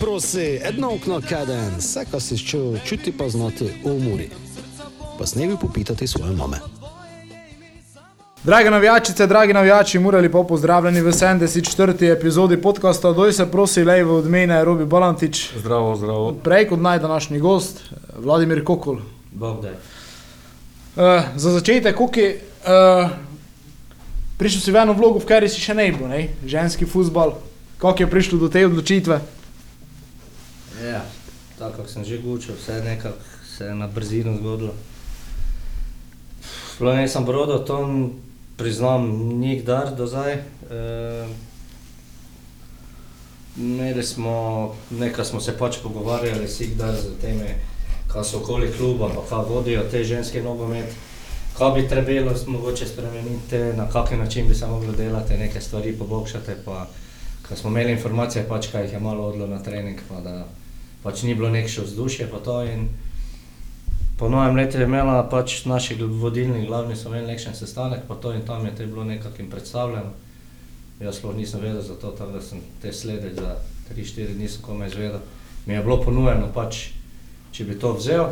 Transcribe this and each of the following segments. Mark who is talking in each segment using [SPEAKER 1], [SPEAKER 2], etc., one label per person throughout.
[SPEAKER 1] Prosi, edno okno kaden, vse, kar si čutil, čuti pa znati v umori. Pa snevi popitati svoje mame.
[SPEAKER 2] Drage navijačice, dragi navijači, morali pa pozdravljeni v 74. epizodi podcasta Doj se prosi, lej v odmene Robi Balantič.
[SPEAKER 3] Zdravo, zdravo.
[SPEAKER 2] Prej kot naj današnji gost, Vladimir Kokol.
[SPEAKER 4] Bog da.
[SPEAKER 2] Uh, za začetek, Koki, uh, prišel si v eno vlogo, v kateri si še ne bil, ne? ženski futbal. Kako je prišlo do te odločitve?
[SPEAKER 4] Ja, tako kot sem že gučil, vse nekako se je na brzino zgodilo. Sploh nisem brodil, to priznam nikdar do zdaj. E, imeli smo, nekaj smo se pač pogovarjali, si kdaj z temi, kaj so okoli kluba, pa kaj vodijo te ženske nogomet. Kaj bi trebalo mogoče spremeniti, na kakšen način bi se moglo delati, neke stvari poboljšati. Pa, ko smo imeli informacije, pač, kaj jih je malo odlo na trening, pa da pač ni bilo nekše vzdušje. To, po novem letu je imela pač naši vodilni, glavni so imeli nekšen sestanek, pa to in tam je to bilo nekako jim predstavljeno. Jaz sploh nisem vedel za to, tako da sem te sledil za 3-4 dni, komaj izvedel. Mi je bilo ponujeno, pač, če bi to vzel,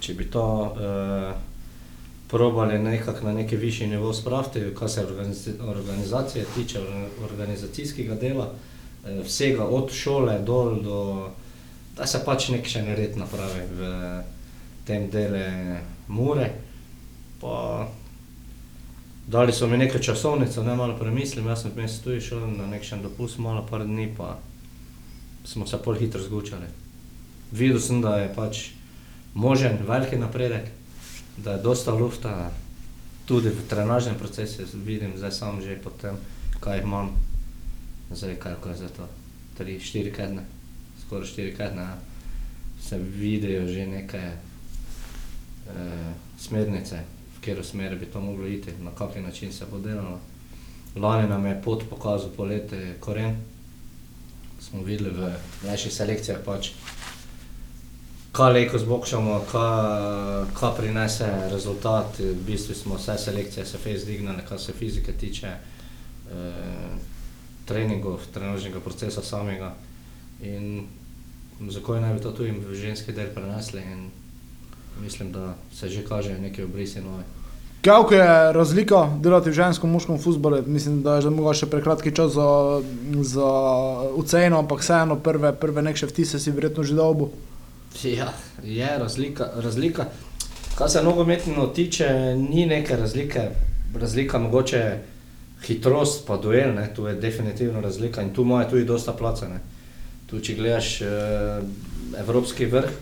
[SPEAKER 4] če bi to uh, probali nekako na neki višji nivo spraviti, kar se organiz organizacije tiče, or- organizacijskega dela, eh, vsega od šole dol do, da se pač nek še nered napravi v tem delu Mure. Pa dali so mi neko časovnico, ne malo premislim, jaz sem vmes tudi šel na nekšen dopust, malo par dni, pa smo se pol hitro zgučali. Videl sem, da je pač možen veliki napredek, da je dosta lufta, tudi v trenažnem procesu vidim, zdaj sam že potem, kaj imam, zdaj kaj je za to, tri, štiri kedne, skoraj štiri kedne, ja. se vidijo že neke eh, smernice, v katero smer bi to moglo iti, na kakšen način se bo delalo. Lani nam je pot pokazal poleti koren, smo videli v mlajših selekcijah pač, kaj leko zbokšamo, kaj, prinese rezultat. V bistvu smo vse selekcije se fez dignile, kar se fizike tiče, eh, treningov, trenažnega procesa samega. In zakaj naj bi to tudi v ženski del prenesli in mislim, da se že kažejo neke obrisi nove.
[SPEAKER 2] Kako je razlika delati v ženskem in moškem futbalu? Mislim, da je že mogoče še prekratki čas za, za oceno, ampak vseeno prve, prve nekše vtise si verjetno že dobil.
[SPEAKER 4] Ja, je razlika. razlika. Kar se nogometno tiče, ni neke razlike. Razlika mogoče hitrost, pa duel, ne, tu je definitivno razlika in tu imajo tudi dosta placa. Ne. Tu, če gledaš eh, evropski vrh,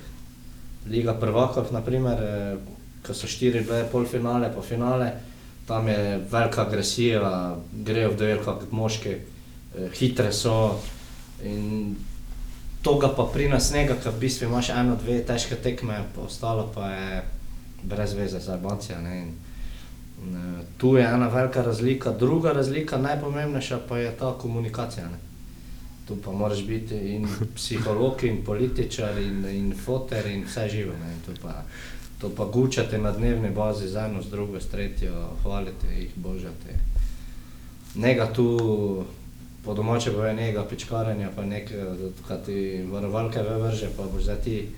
[SPEAKER 4] Liga prvakov, naprimer, eh, ko so štiri bile polfinale, pa finale, tam je velika agresija, grejo v duel kot moški, eh, hitre so in toga pa pri nas njega, ker v bistvu imaš eno, dve težke tekme, pa ostalo pa je brez veze za Albancija. In, in, eh, tu je ena velika razlika, druga razlika, najpomembnejša pa je ta komunikacija. Ne. Tu pa moraš biti in psiholog, in političar, in, in foter, in vse živo. Ne. To pa, to pa gučate na dnevni bazi z eno, z drugo, s tretjo, hvalite jih, božate. Nega tu, po domače bo je nega pičkaranja, pa nekaj, kaj ti varovalke vrže, pa boš zdaj ti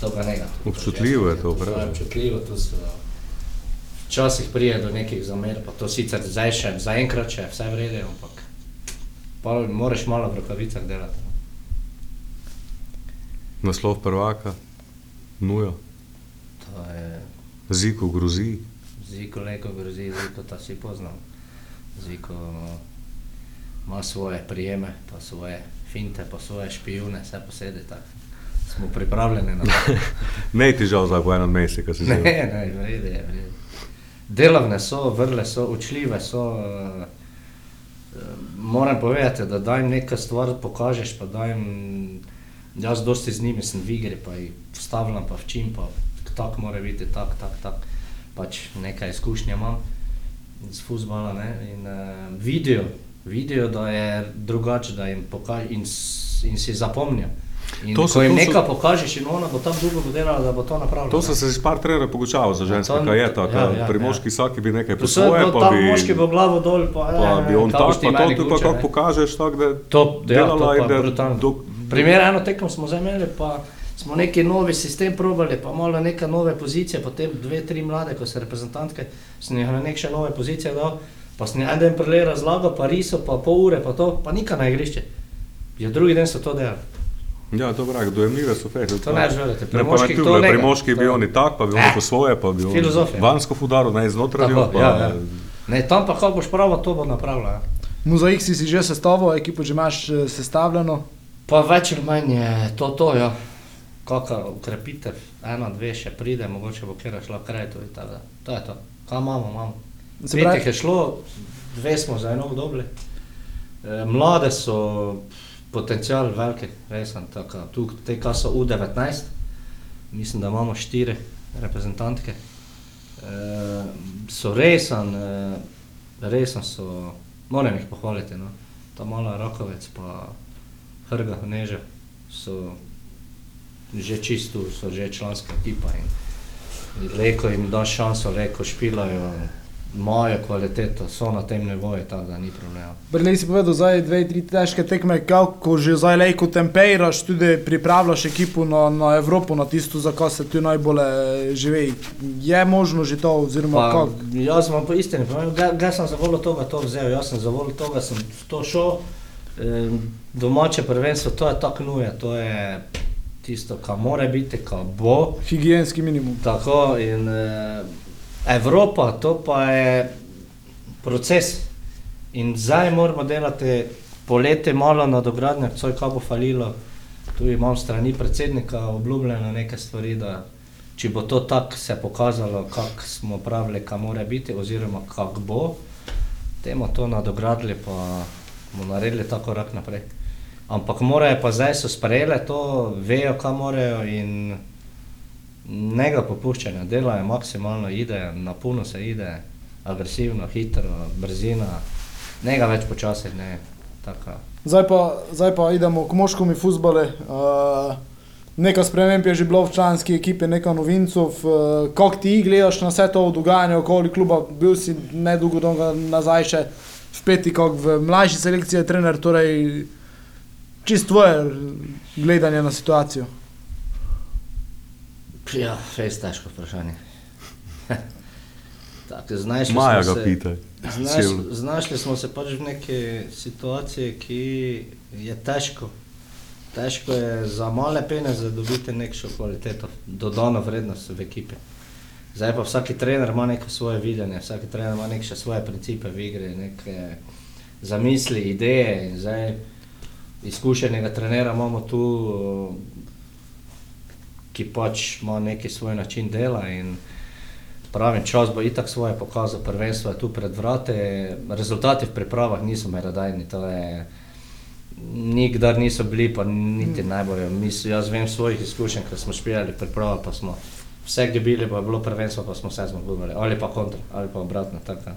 [SPEAKER 4] toga nega. tu
[SPEAKER 3] Občutljivo je to,
[SPEAKER 4] To je
[SPEAKER 3] prav.
[SPEAKER 4] občutljivo, tu so. Včasih prije do nekih zamer, pa to sicer zdaj še, zaenkrat še vse vrede, ampak pa moraš malo v rokavicah delati.
[SPEAKER 3] Naslov prvaka, nujo,
[SPEAKER 4] To je
[SPEAKER 3] ziko grozi.
[SPEAKER 4] Ziko leko grozi, Ziko ta si poznam. Ziko ima svoje prijeme, pa svoje finte, pa svoje špijune, vse posede tako. Smo pripravljeni na to.
[SPEAKER 3] Ne ti žal za po enem mesecu, ko si
[SPEAKER 4] Ne,
[SPEAKER 3] zel.
[SPEAKER 4] ne, vrede je, vrede. Delavne so, vrle so, učljive so. eh, Moram povedati, da da jim nekaj stvar pokažeš, pa da jim, jaz dosti z njimi sem v igri, pa jih vstavljam, pa v čim, pa tako mora biti, tako, tako, tako. Pač nekaj izkušnje imam z futbola ne, in uh, vidijo, vidijo, da je drugače, da jim pokaže in, in si zapomnijo. In
[SPEAKER 3] To
[SPEAKER 4] ko
[SPEAKER 3] so-
[SPEAKER 4] jim
[SPEAKER 3] to so-
[SPEAKER 4] nekaj pokažeš, in ona bo dolgo bo delala, da bo to napravila.
[SPEAKER 3] To so se že par trenerjev pogučal za ženske, kaj je tako.
[SPEAKER 4] ja, ja,
[SPEAKER 3] pri
[SPEAKER 4] ja.
[SPEAKER 3] moški vsaki bi nekaj po
[SPEAKER 4] Vse
[SPEAKER 3] svoje,
[SPEAKER 4] bo
[SPEAKER 3] pa
[SPEAKER 4] tam
[SPEAKER 3] bi,
[SPEAKER 4] moški bo glavo dol, pa,
[SPEAKER 3] pa
[SPEAKER 4] eh,
[SPEAKER 3] bi on
[SPEAKER 4] kaj boš
[SPEAKER 3] tak, pa to tu pa kako pokažeš, tako da
[SPEAKER 4] To, ja,
[SPEAKER 3] delala
[SPEAKER 4] to
[SPEAKER 3] in da do,
[SPEAKER 4] Primer eno tekmo smo zdaj imeli, pa smo neki novi sistem probali, pa malo neke nove pozicije, potem dve, tri mlade, ko so reprezentantke, sem jih na neke še nove pozicije dal, pa sem en dan prele razlagal, pa riso, pa pol ure, pa to, pa nikaj na igrišče. Ja, drugi dan so to delali.
[SPEAKER 3] Ja, to pravi, dojemljive so fejte.
[SPEAKER 4] To ne želite,
[SPEAKER 3] Ne, pa
[SPEAKER 4] Premoški
[SPEAKER 3] tu
[SPEAKER 4] to
[SPEAKER 3] bile,
[SPEAKER 4] nega.
[SPEAKER 3] primoški bi
[SPEAKER 4] To-
[SPEAKER 3] oni tak, pa bi oni
[SPEAKER 4] Eh,
[SPEAKER 3] po svoje, pa bi oni
[SPEAKER 4] filozofija.
[SPEAKER 3] vanjsko udaril, ne iznotraj.
[SPEAKER 4] Ja, ja. Ne, tam pa kako boš pravo, to bo napravila. Ja.
[SPEAKER 2] Mozaik si si že sestavil, ekipo že imaš eh, sestavljeno.
[SPEAKER 4] Pa več ali manj je to, to ja. Kakšna ukrepitev, ena, dve še pride, mogoče bo kjer šla kraj, to je tako. da. To je to. Kaj imamo, imamo. Jih je šlo, dve smo za eno dobili. E, mlade so potencial veliki, resen. Tako, tu te, ki so U19, mislim, da imamo štiri reprezentantke. E, so resen, e, resen so, moram jih pohvaliti. No. Ta mala Rakovec pa Hrga, Neže so že čisto, so že članska ekipa. In Leko jim da šanso, leko špilajo, imajo kvaliteto, so na tem nivoju, tako da ni problema.
[SPEAKER 2] Brnej si povedal, zdaj dve, tri težke tekme, kako že zdaj lejko temperaš, tudi pripravljaš ekipo na, na Evropo, na tisto, za kar se tu najbolj eh, živi. Je možno že to, oziroma
[SPEAKER 4] Pa,
[SPEAKER 2] kako?
[SPEAKER 4] jaz vam po istini ga sem za voljo toga to vzel, jaz sem za voljo toga sem to šel. E, domače prvenstvo, to je tako nuje, to je tisto, kar mora biti, kar bo.
[SPEAKER 2] Higijenski minimum.
[SPEAKER 4] Tako in e, Evropa, to pa je proces. In zdaj moramo delati poletje malo na dogradnjah, co je kaj falilo. Tu imam strani predsednika obljubljene neke stvari, da če bo to tako se pokazalo, kako smo pravili, kaj mora biti, oziroma kako bo, temo to nadogradili, pa bomo naredili ta korak naprej. Ampak morajo pa zdaj so sprejele to, vejo, kaj morajo in Nega popuščanja, delajo maksimalno, ide, na puno se ide, agresivno, hitro, brzina, nega več počasi, ne. Taka.
[SPEAKER 2] Zdaj pa, zdaj pa idemo k moškemu futbalu. Uh, nekaj sprememb je že bilo v članski ekipi, nekaj novincov. Uh, kako ti gledaš na vse to dogajanje okoli kluba? Bil si nedolgo dolgo nazaj še v peti, kot v mlajši selekciji je trener, torej čisto tvoje gledanje na situacijo.
[SPEAKER 4] Ja, res težko vprašanje. Tako, znašli
[SPEAKER 3] Maja ga pita.
[SPEAKER 4] Znaš, znašli smo se pač v neki situaciji, ki je težko. Težko je za male peneze dobiti neko kvaliteto, dodano vrednost v ekipi. Zdaj pa vsak trener ima neko svoje videnje, vsak trener ima neke svoje principe v igri, neke zamisli, ideje. Zdaj izkušenega trenera imamo tu, ki pač ima neki svoj način dela. In pravim, čas bo itak svoje pokazal, prvenstvo je tu pred vrati, rezultati v pripravah niso merodajni. to je- Nikdar niso bili, pa niti najbolje. Mis, jaz vem svojih izkušenj, ko smo špijali priprava, pa smo vse dobili, pa je bilo prvenstvo, pa smo vse zmaguvali. Ali pa kontra, ali pa obratno. Tako.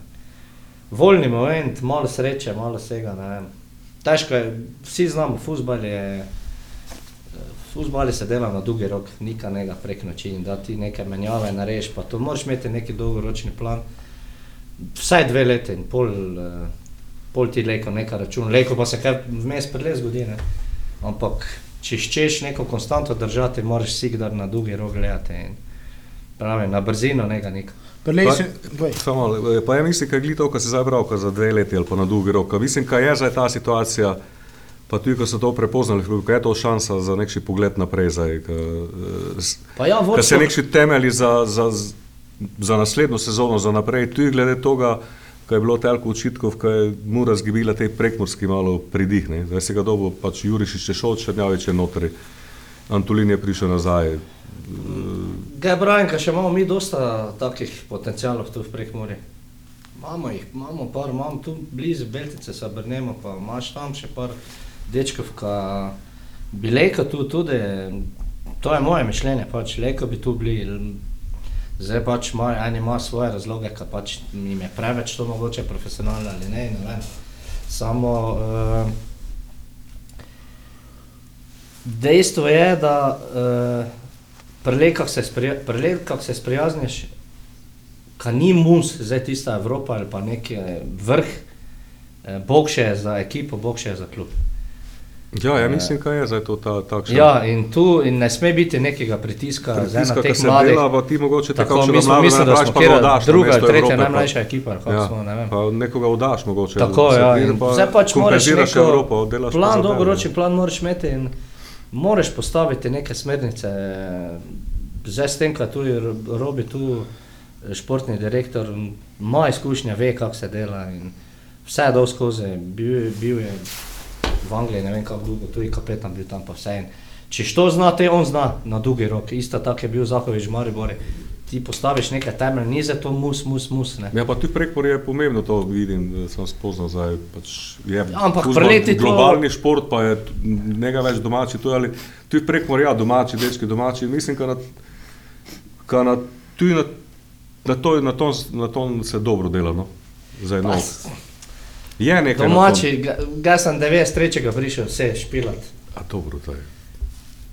[SPEAKER 4] Voljni moment, malo sreče, malo vsega. ne vem. Težko je, vsi znamo, futbal je. Fuzbali se dela na dolgi rok, nikaj nega prek noči in da ti neke menjave narediš, pa to moraš imeti neki dolgoročni plan. Vsaj dve leti in pol, eh, pol ti leko nekaj račun, leko pa se kaj vmes predle zgodi, ne. Ampak če ščeš neko konstanto držati, moraš sigdar na dolgi rok gledati in pravim, na brzino nikaj.
[SPEAKER 2] Prelej
[SPEAKER 3] Pa-
[SPEAKER 2] si.
[SPEAKER 3] Samo, eh, pa ja mislim, kaj glito, ko se zdaj pravka za dve leti ali pa na dolgi rok. Mislim, kaj je zdaj ta situacija, pa tudi, ko so to prepoznali, kaj je to šansa za nekši pogled naprej zdaj. Ka,
[SPEAKER 4] Pa ja,
[SPEAKER 3] Ker se
[SPEAKER 4] vodstvo-
[SPEAKER 3] nekši temelji za, za, za naslednjo sezono, za naprej, tudi glede tega, ko je bilo toliko očitkov, ko je Mura zgibila te prekmorski malo pridih. Ne. Zdaj se ga dobo, pač Jurišič je šel, Črnjavič je notri, Antolin je prišel nazaj.
[SPEAKER 4] Kaj ker še imamo mi dosta takih potencialov tu v Prekmuri. Imamo jih, imamo par, imamo tu blizu Beltice, se obrnemo, pa imaš tam še par dečkov, ka bi leko tu tudi, to je moje mišljenje, pač leko bi tu bili. Zdaj pač ima, eni ima svoje razloge, ker pač jim je preveč to mogoče profesionalno ali ne, ne vem. Samo uh, dejstvo je, da uh, prelekah se, sprija, se sprijazniš, ka ni mus, zdaj tista Evropa ali pa neki eh, vrh, eh, bog še je za ekipo, bog še je za klub.
[SPEAKER 3] Ja, ja mislim, kaj je zdaj to ta, takšen.
[SPEAKER 4] Ja, in tu in ne sme biti nekega pritiska,
[SPEAKER 3] Pritiska,
[SPEAKER 4] za teh
[SPEAKER 3] se
[SPEAKER 4] mladih.
[SPEAKER 3] dela, ti mogoče
[SPEAKER 4] Tako, mi smo mislili, da smo kera
[SPEAKER 3] oddaš
[SPEAKER 4] druga, tretja
[SPEAKER 3] Evrope,
[SPEAKER 4] najmlajša ekipa,
[SPEAKER 3] Ja,
[SPEAKER 4] smo, ne vem.
[SPEAKER 3] pa nekoga vdaš mogoče.
[SPEAKER 4] Tako, ja,
[SPEAKER 3] pa
[SPEAKER 4] zdaj pač moraš neko,
[SPEAKER 3] Evropo, delaš
[SPEAKER 4] plan, dolgoročni plan moraš imeti in moraš postaviti neke smernice. Zdaj s tem, kaj tu robi tu športni direktor, ima izkušnja, ve, kako se dela in vse je dol skozi, bil, bil je v Angliji, ne vem kako dolgo, tu je kapetan bil tam pa vse. In če što zna, te on zna na dolgi rok, isto tako je bil Zahovič v Maribori. Ti postaviš neke temelje, ni za to mus, mus, mus. Ne.
[SPEAKER 3] Ja, pa tudi prek je pomembno to vidim, sem spoznal zdaj. Pač je
[SPEAKER 4] Ampak preleti to-
[SPEAKER 3] globalni šport, pa je njega več domači, to je ali tudi prek morja domači, dečki domači. Mislim, da na, ka na, tudi na, na, to, na, to, na to se dobro dela. No? Zdaj, no. Je nekaj. na
[SPEAKER 4] Domači, ga, sem 93. prišel vse špilat.
[SPEAKER 3] A dobro, to je.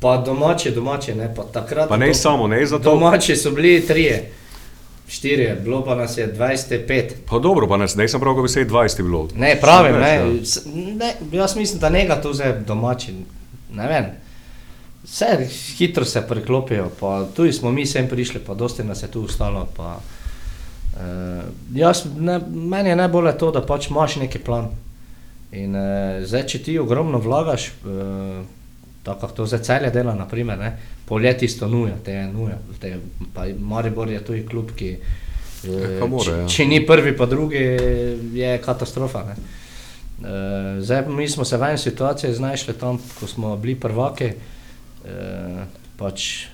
[SPEAKER 4] Pa domači, domači, ne, pa takrat.
[SPEAKER 3] Pa ne
[SPEAKER 4] to-
[SPEAKER 3] samo, ne za to.
[SPEAKER 4] Domači so bili trije, štirje, bilo pa nas je 25.
[SPEAKER 3] Pa dobro, pa ne, ne sem prav, da bi se 20 bilo.
[SPEAKER 4] Ne, pravim,
[SPEAKER 3] Še
[SPEAKER 4] ne,
[SPEAKER 3] več, ja.
[SPEAKER 4] ne, jaz mislim, da ne ga tu zdaj domači, ne vem. Vse hitro se preklopijo, pa tu smo mi sem prišli, pa dosti nas je tu ostalo. Pa, jaz, ne, meni je najbolje to, da pač imaš neki plan. In uh, zdaj, če ti ogromno vlagaš, uh, tako kot to zdaj celje dela, naprimer, ne, poleti isto nuja, te je nuja, te, pa Maribor je tudi klub, ki
[SPEAKER 3] Ja, ka more,
[SPEAKER 4] če,
[SPEAKER 3] ja.
[SPEAKER 4] če ni prvi, pa drugi, je katastrofa. Ne. Uh, zdaj, mi smo se v eni situaciji znašli tam, ko smo bili prvaki. Uh, pač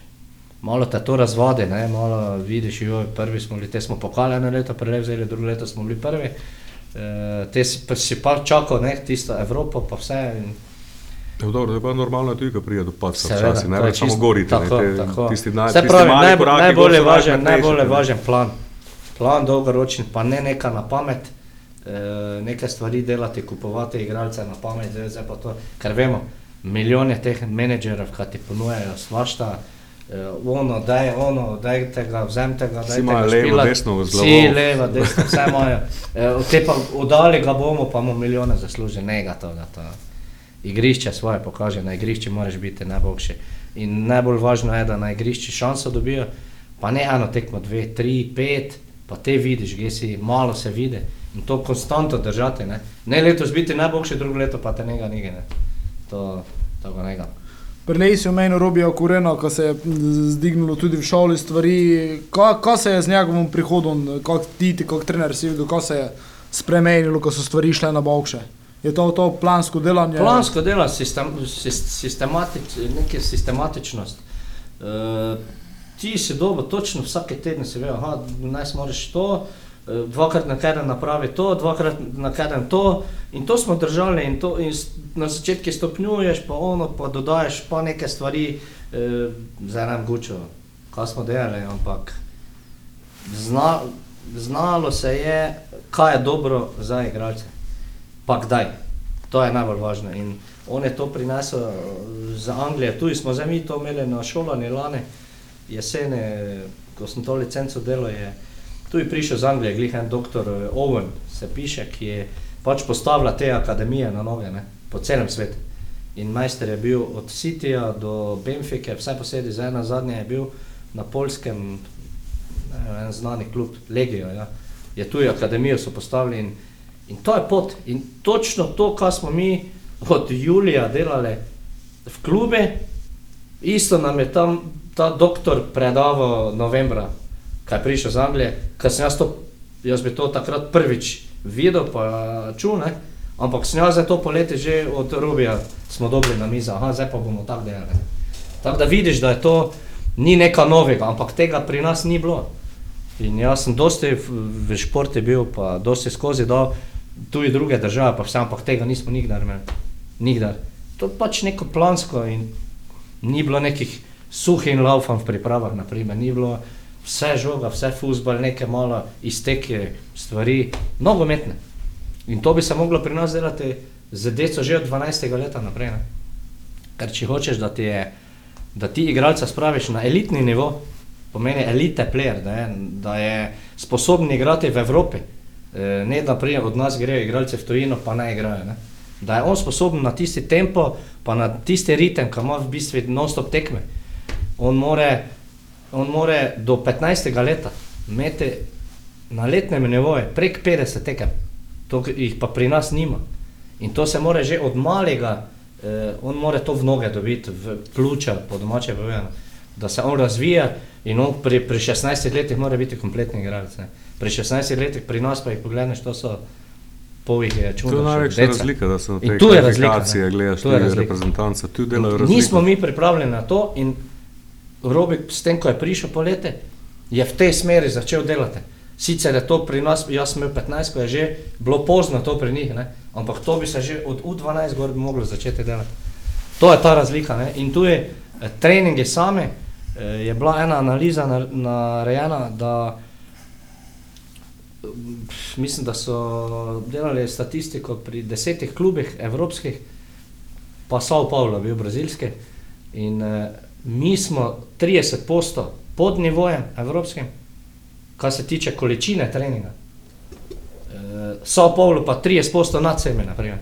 [SPEAKER 4] malo te to razvade, ne? malo vidiš, jo, prvi smo bili, te smo pokali eno leto, prej vzeli, drugo leto smo bili prvi. Uh, te si, pa, si pa čakal, ne, tisto Evropo, pa vse. In,
[SPEAKER 3] Ja, dobro, je pa normalno tudi, ko pride do
[SPEAKER 4] Seveda,
[SPEAKER 3] včasih, ne samo
[SPEAKER 4] čisto-
[SPEAKER 3] gorite, ne,
[SPEAKER 4] tako,
[SPEAKER 3] te,
[SPEAKER 4] tako.
[SPEAKER 3] tisti, naj, tisti
[SPEAKER 4] pravim,
[SPEAKER 3] mali
[SPEAKER 4] najbo-
[SPEAKER 3] koraki
[SPEAKER 4] najbolj je
[SPEAKER 3] gor so
[SPEAKER 4] važen,
[SPEAKER 3] najpomembnejši,
[SPEAKER 4] najbolj je
[SPEAKER 3] ne.
[SPEAKER 4] važen plan. Plan dolgoročen, pa ne neka na pamet, eh, neke stvari delati, kupovati igralce na pamet, zdaj, zdaj pa to, ker vemo, milijone teh menedžerjev, ki ti ponujajo svašta, ono, daj, ono, dajte ga, vzemite ga,
[SPEAKER 3] Vsi
[SPEAKER 4] dajte
[SPEAKER 3] imajo
[SPEAKER 4] ga
[SPEAKER 3] levo, desno z
[SPEAKER 4] Vsi
[SPEAKER 3] glavo.
[SPEAKER 4] levo, desno, vse imajo. Eh, te pa oddali ga bomo, pa bomo milijone zaslužili, ne ga to, da to. Igrišče svoje pokaže, na igrišču moraš biti najboljši. In najbolj važno je, da na igrišču šanso dobijo, pa ne eno tekmo, dve, tri, pet, pa te vidiš, gdje si, malo se vidi. In to konstantno držati. Ne, ne letos biti najboljši, drugo leto pa te njega nige. Ne. To, to ga njega.
[SPEAKER 2] Prej si omenil Robija Kurena, ko se je zdignilo tudi v šoli stvari. Ka- Kaj se je z njegovim prihodom, kako ti, kot trener, si videl, kako se je spremenilo, ko so stvari šle na bokše? Je to to plansko delanje?
[SPEAKER 4] Plansko dela, sistem, sis- sistematič, neka sistematičnost. E, ti si dobro, točno vsake tedne si ve, da naj moraš to, dvakrat na teden napravi to, dvakrat na teden to. In to smo držali in, to, in na začetku stopnjuješ, pa ono, pa dodajes pa neke stvari, e, zdaj nam gučo, kaj smo delali, ampak zna, znalo se je, kaj je dobro za igralce pa kdaj. To je najbolj važno. In on je to prinesel eh, za Anglijo. Tu smo zdaj mi to imeli na šolanju lani, jesene, ko sem to licenco delal. Je, tu je prišel iz Anglije, glihen doktor eh, Owen, se piše, ki je pač postavila te akademije na noge ne, po celem svetu. In majster je bil od Cityja do Benfike, vse posedi, zdaj na zadnje je bil na polskem, ne en znani klub, Legio. Ja. Je tu akademijo so postavili in In to je pot. In točno to, kar smo mi od Julija delali v klube, isto nam je tam ta doktor predaval novembra, kaj prišel iz Anglije, ker sem jaz to, jaz bi to takrat prvič videl, pa čul, ne? ampak sem jaz to poletje že od Rubija smo dobili na mizo, aha, zdaj pa bomo tako delali. Tako da vidiš, da je to ni nekaj novega, ampak tega pri nas ni bilo. In jaz sem dosti v športu bil, pa dosti skozi dal, tudi druge države, pa vse, ampak tega nismo nikdar imeli. Nikdar. To je pač neko plansko in ni bilo nekih suhih laufan v pripravah, naprimer. ni bilo vse žoga, vse fusbal, neke malo izteke stvari, nogometne. In to bi se moglo pri nas delati z deco že od 12. leta naprej. Ne? Ker če hočeš, da ti, je, da ti igralca spraviš na elitni nivo, pomeni elite player, da je, da je sposoben igrati v Evropi. E, ne da prije od nas grejo igralci v tujino, pa ne igrajo. Ne? Da je on sposoben na tisti tempo, pa na tisti ritem, ki ima v bistvu non-stop tekme. On more, on more do 15. leta imeti na letnem nivoju prek 50 tekem, to jih pa pri nas nima. In to se more že od malega, eh, on more to v noge dobiti, v pljuča, po domače povedano, da se on razvija in on pri, pri 16 letih mora biti kompletni igralec. Ne. Pri 16 letih pri nas pa jih pogledeš, to so pol jih je čudno.
[SPEAKER 3] To je največja razlika, da
[SPEAKER 4] In
[SPEAKER 3] te kvalifikacije gledaš,
[SPEAKER 4] Tu je razlika.
[SPEAKER 3] reprezentance, tu delajo razliko.
[SPEAKER 4] Nismo mi pripravljeni na to in Robik, s tem, ko je prišel po lete, je v tej smeri začel delati. Sicer je to pri nas, jaz sem imel 15, ko je že bilo pozno to pri njih, ne? ampak to bi se že od U12 gor bi moglo začeti delati. To je ta razlika. Ne? In tu je eh, treningi same, eh, je bila ena analiza na- narejena, da eh, mislim, da so delali statistiko pri desetih klubih evropskih, pa Sao Paulo, bil brazilski. In uh, mi smo 30 posto pod nivojem evropskim, kar se tiče količine treninga. Uh, Sao Paulo pa 30 posto nad sebe, naprimer.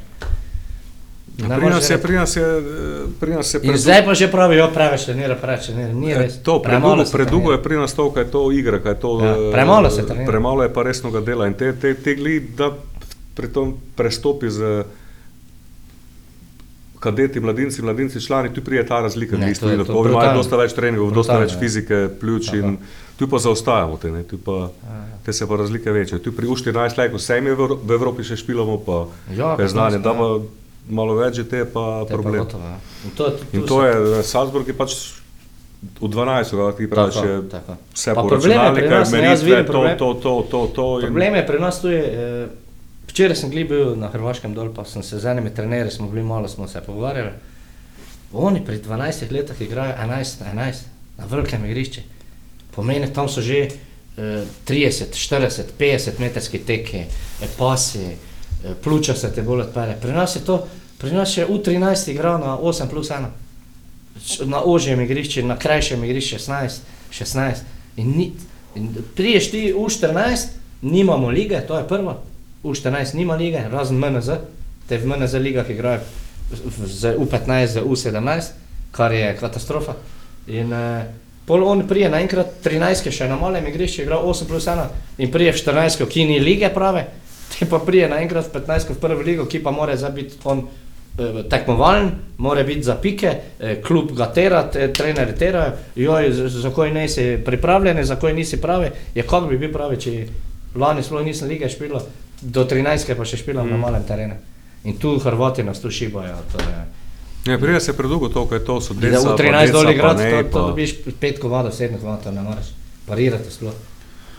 [SPEAKER 4] Ne
[SPEAKER 3] Pri nas je,
[SPEAKER 4] reči.
[SPEAKER 3] pri nas je, eh, pri nas je
[SPEAKER 4] In zdaj pa že pravijo, preveč trenira, preveč trenira. Ni
[SPEAKER 3] Eh,
[SPEAKER 4] res.
[SPEAKER 3] To, predugo, predugo je pri nas to, kaj je to igra, kaj je to.
[SPEAKER 4] Ja,
[SPEAKER 3] eh,
[SPEAKER 4] premalo se trenira.
[SPEAKER 3] Premalo je pa resnega dela in te, te, te gli, da pri tom prestopi z kadeti, mladinci, mladinci, člani, tu prije ta razlika,
[SPEAKER 4] Ne, to je- to
[SPEAKER 3] ko imajo dosta več treningov, dosta več
[SPEAKER 4] ja.
[SPEAKER 3] fizike, pljuč in tu pa zaostajamo te, ne, tu pa, te se pa razlike večje. Tu pri U14 lajko vsem je v Evro- v Evropi še špilamo, pa
[SPEAKER 4] Ja,
[SPEAKER 3] je znanje,
[SPEAKER 4] nas,
[SPEAKER 3] da
[SPEAKER 4] ja.
[SPEAKER 3] pa malo več te pa
[SPEAKER 4] Te pa
[SPEAKER 3] problem.
[SPEAKER 4] gotovo, ja. In to,
[SPEAKER 3] In to je, Salzburg je pač v 12, kako ti praviš,
[SPEAKER 4] Tako, tako.
[SPEAKER 3] vse
[SPEAKER 4] Pa
[SPEAKER 3] po
[SPEAKER 4] jaz
[SPEAKER 3] meritve, to, to, to, to, to.
[SPEAKER 4] Problem je pri nas tu je, eh, včeraj sem bil na Hrvaškem dol, pa sem se z enimi trenerji, smo bili malo, smo se pogovarjali. Oni pri 12 letih igrajo 11 na 11 na velikem igrišču. Pomeni, tam so že eh, 30, 40, 50 metrski teki, eh, pasi, eh, pljuča se te bolj odpere. Pri nas je to, pri nas je U13 igral na 8 plus 1. Č- Na ožjem igrišču, na krajšem igrišču 16, 16. In, ni, in priješ ti U14, nimamo lige, to je prvo. U14 nima lige, razen MNZ, te v MNZ ligah igrajo v- z U15, z U17, kar je katastrofa. In eh, pol on prije naenkrat 13, še na malem igrišču igra 8 plus 1 in prije v 14, ki ni lige prave, te pa prije naenkrat v 15 v prvo ligo, ki pa mora zdaj biti on eh, tekmovalen, mora biti za pike, eh, klub ga tera, te, trenerji terajo, joj, za koj nisi pripravljen, za koj nisi pravi, je kako bi bil pravi, če lani sploh nisem lige špila, do 13 pa še špilam mm. na malem terenu. In tu Hrvati nas tu šibajo.
[SPEAKER 3] Ne, pri nas je predolgo to, kaj to so
[SPEAKER 4] da
[SPEAKER 3] deca,
[SPEAKER 4] v
[SPEAKER 3] pa
[SPEAKER 4] 13
[SPEAKER 3] deca,
[SPEAKER 4] dol igrati, to, to
[SPEAKER 3] pa-
[SPEAKER 4] dobiš 5 komadov, 7 komadov, to ne moreš. Parirati sploh.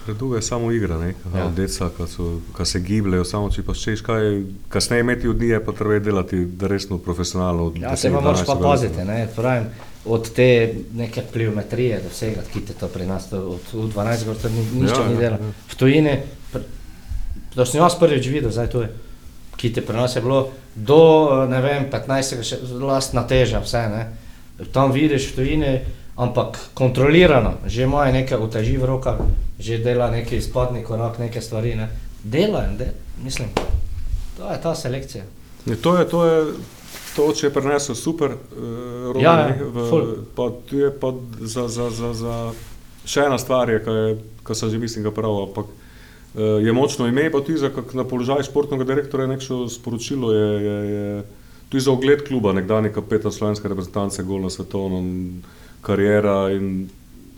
[SPEAKER 3] Predolgo je samo igra, ne,
[SPEAKER 4] Ja.
[SPEAKER 3] ja. deca, ki so- ki se gibljajo, samo če pa češ kaj, kasneje imeti od njih, pa treba delati da resno, profesionalno. od
[SPEAKER 4] Ja,
[SPEAKER 3] 10,
[SPEAKER 4] se pa moraš pa
[SPEAKER 3] 12
[SPEAKER 4] paziti, ne, pravim, od te neke pliometrije do vsega, ki te to pri nas, to, od U12 gor to ni, nič
[SPEAKER 3] Ja,
[SPEAKER 4] ni
[SPEAKER 3] ja,
[SPEAKER 4] dela.
[SPEAKER 3] ja.
[SPEAKER 4] V tujini, to sem jaz prvič videl, zdaj to je, ki te pri nas je bilo do, eh, vem, 15. še lastna teža, vse, ne. Tam vidiš v tujini, ampak kontrolirano, že imajo neke uteži v rokah, že dela neki izpadni korak, neke stvari, ne. Delajo, de, mislim, to je ta selekcija.
[SPEAKER 3] Ne, to je, to je, to, če je prenesel super, uh, Roman,
[SPEAKER 4] Ja, ja,
[SPEAKER 3] ne, v, pa tu je pa za, za, za, za še ena stvar, je, je- kaj sem že mislim, ga prav, ampak uh, je močno ime, pa tudi za, kak, na položaj športnega direktorja je nekšno sporočilo, je, je, je tudi za ogled kluba, nekdani kapetan slovenske reprezentance, gol na svetovnem, karijera in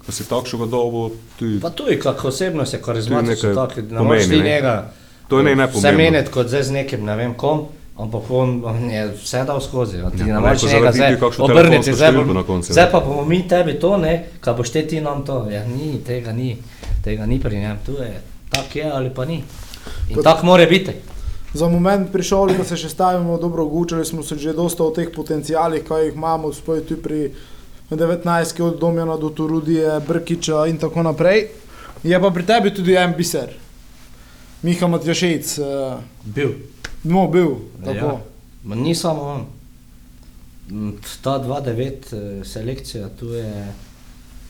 [SPEAKER 3] ko si takšnega dobo, tudi
[SPEAKER 4] Pa tudi kako osebno se karizmatično tako, ne
[SPEAKER 3] pomeni,
[SPEAKER 4] moreš ti
[SPEAKER 3] ne.
[SPEAKER 4] njega
[SPEAKER 3] To je ne nepomembno.
[SPEAKER 4] meniti kot zdaj z nekim, ne vem kom, ampak on, on je vse dal skozi. a Ti
[SPEAKER 3] Ja,
[SPEAKER 4] ne moreš
[SPEAKER 3] zaradi
[SPEAKER 4] zdaj obrniti, zdaj, bom, zdaj
[SPEAKER 3] ne.
[SPEAKER 4] pa bomo mi tebi to, ne, kaj boš te ti nam to. Ja, ni, tega ni, tega ni pri njem, tu je, tak je ali pa ni. In
[SPEAKER 2] Kot-
[SPEAKER 4] tako more biti.
[SPEAKER 2] Za moment pri šoli, ko se še stavimo dobro, učili smo se že dosta o teh potencijalih, kaj jih imamo, spoj tu pri 19, od Domjana do Turudije, Brkiča in tako naprej. Je pa pri tebi tudi en biser, Miha Matjašec, uh,
[SPEAKER 4] Bil.
[SPEAKER 2] no bil, tako.
[SPEAKER 4] Ja. Ni samo on. Ta 2-9 eh, selekcija, tu je.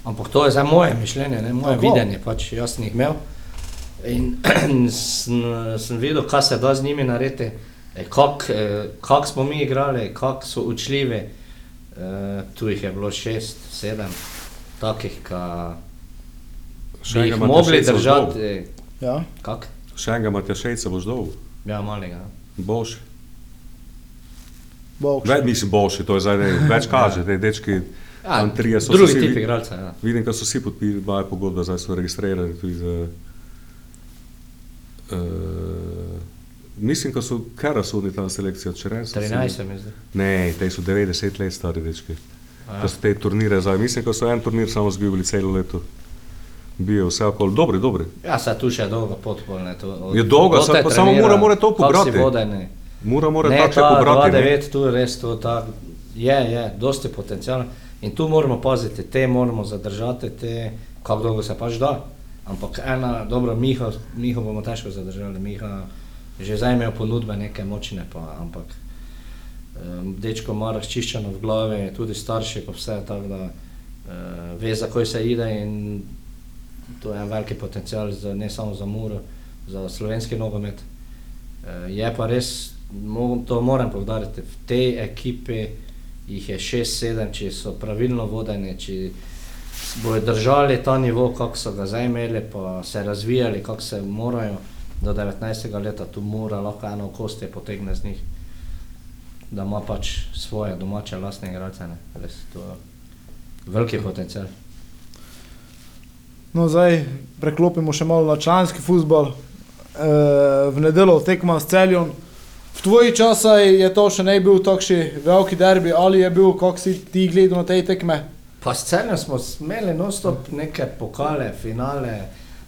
[SPEAKER 4] Ampak to je za moje mišljenje, ne, moje
[SPEAKER 2] Tako.
[SPEAKER 4] videnje, pač jaz sem jih imel. In sem, sem videl, kaj se da z njimi narediti. E, Kako eh, kak smo mi igrali, kako so učljivi, eh, tu jih je bilo šest, sedem, takih, ki bi jih mogli
[SPEAKER 3] boš
[SPEAKER 4] držati.
[SPEAKER 2] Ja.
[SPEAKER 4] Kak?
[SPEAKER 3] Še enega Matjašejca boš dol,
[SPEAKER 4] Ja, malega.
[SPEAKER 3] boljši.
[SPEAKER 2] Bog.
[SPEAKER 3] Več mislim boljši, to je zdaj ne, več kaže, te dečki,
[SPEAKER 4] Ja,
[SPEAKER 3] tam trije so
[SPEAKER 4] drugi
[SPEAKER 3] vsi-
[SPEAKER 4] tip igralca, ja.
[SPEAKER 3] Vidim, da so vsi podpisali, pogodbe, zdaj so registrirani tudi za. Uh, mislim, da so kar sodni tam selekcijo, če res.
[SPEAKER 4] 13 se mi zdi.
[SPEAKER 3] Ne, te so 90 let stari dečki.
[SPEAKER 4] Ja.
[SPEAKER 3] Da so te turnire zdaj. Mislim, da so en turnir samo zgubili celo leto. Bijo vse okoli, dobri, dobri.
[SPEAKER 4] Ja, se tu še dolga pot, ne, to, od-
[SPEAKER 3] Je dolga, sad pa samo mora- mora to pobrati. Mora, mora
[SPEAKER 4] Ne, ta
[SPEAKER 3] pobrati. ne.
[SPEAKER 4] 2-9, tu je res to tak, je, je, dosti potencijala. In tu moramo paziti, te moramo zadržati, te, kako dolgo se pač da. Ampak ena, dobro, Miha, Miha bomo težko zadržali, Miha že zdaj imajo ponudbe neke močne, pa, ampak um, dečko ima razčiščeno v glavi, tudi starši, pa vse, tako da uh, ve, za koj se ide in to je en veliki potencial za, ne samo za Muro, za slovenski nogomet. Eh, Je pa res, mo- to moram povdariti, v tej ekipi jih je 6-7, če so pravilno vodeni, če bodo držali ta nivo, kako so ga zdaj imeli, pa se razvijali, kako se morajo do 19. leta, tu mora lahko eno kosti potegne z njih, da ima pač svoje domače lastne igralce. ne. Res, to je veliki potencial.
[SPEAKER 2] No, zdaj preklopimo še malo na članski futbol. E, v nedeljo tekma s celjem. V tvoji časih je to še ne bil takšni veliki derbi, ali je bil, kako si ti gledal na te tekme?
[SPEAKER 4] Pa s celjem smo imeli non-stop neke pokale, finale,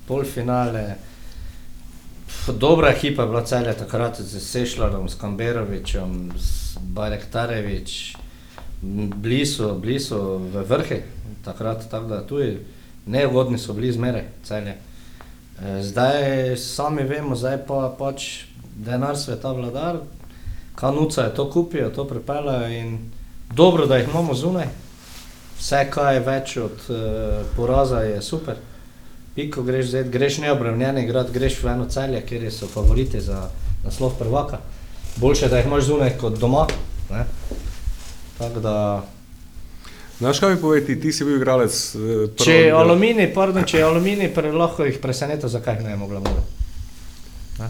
[SPEAKER 4] polfinale. Dobra ekipa je bila celja takrat z Sešljarom, s Kamberovičem, s Bajrektarevič. Bili so, bili so v vrhi takrat, tako da tudi neugodni so bili zmeraj celje. E, Zdaj sami vemo, zdaj pa pač denar sveta vladar, kanuca je to kupijo, to pripeljajo in dobro, da jih imamo zunaj. Vse, kaj je več od uh, poraza, je super. Piko greš zdaj, greš neobremenjen igrati, greš v eno celje, kjer so favoriti za naslov prvaka. Boljše, da jih imaš zunaj kot doma. ne. Tako da,
[SPEAKER 3] Znaš, kaj mi povej, ti, si bil igralec. eh,
[SPEAKER 4] če je aluminij, pardon, če je aluminij, pre, lahko jih preseneta, zakaj ne je mogla mora.
[SPEAKER 3] Eh,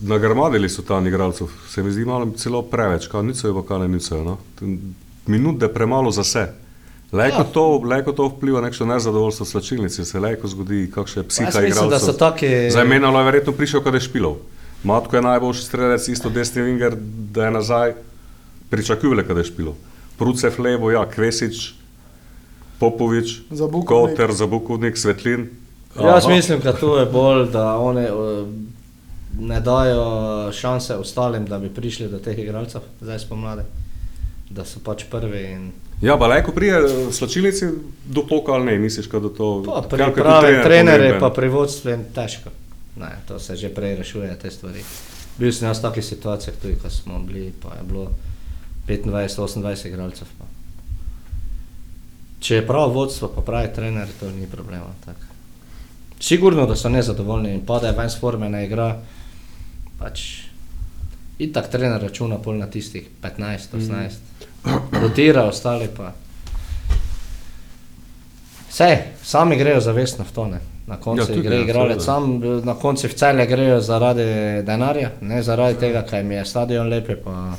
[SPEAKER 3] Nagrmadili so tam igralcev, se mi zdi malo celo preveč, kao niso kaj ne niso. No? Minut je premalo za vse. Lejko
[SPEAKER 4] Ja.
[SPEAKER 3] to, lejko to vpliva nekšno nezadovoljstvo v slačilnici, se lejko zgodi kakšne
[SPEAKER 4] Jaz
[SPEAKER 3] psiha
[SPEAKER 4] da
[SPEAKER 3] igralcev.
[SPEAKER 4] so taki.
[SPEAKER 3] Za menalo je verjetno prišel, kad je špilov. Matko je najboljši strelec, isto desni vinger, da je nazaj, pričakujele, kad je špilov. Prucev levo, ja, Kvesič, Popovič,
[SPEAKER 2] Zabukovnik.
[SPEAKER 3] Koter, Zabukovnik, Svetlin.
[SPEAKER 4] Jaz
[SPEAKER 3] Aha.
[SPEAKER 4] mislim, da to je bolj, da oni uh, ne dajo šanse ostalim, da bi prišli do teh igralcev, zdaj spomladi. Da so pač prvi. In...
[SPEAKER 3] Ja, pa lejko prije v slačilnici do toka ali ne, misliš, da to...
[SPEAKER 4] Pa pri
[SPEAKER 3] je tudi
[SPEAKER 4] pravem trenerju,
[SPEAKER 3] pomemben.
[SPEAKER 4] pa pri vodstvu je težko. Ne, to se že prej rešuje, te stvari. Bil sem jaz v takih situacijah, tudi ko smo bili, pa je bilo 25-28 igralcev. Pa. Če je prav vodstvo, pa pravi trener, to ni problema. tako. Sigurno, da so nezadovoljni in padejo ven z forme, ne igra. Pač, Itak trener računa pol na tistih 15-18, rotira, ostali pa. Vse, sami grejo zavestno v to, ne. Na koncu
[SPEAKER 3] Ja,
[SPEAKER 4] ja, gre
[SPEAKER 3] ja,
[SPEAKER 4] igralec sam, na koncu v celje grejo zaradi denarja, ne zaradi tega, kaj mi je stadion lep, pa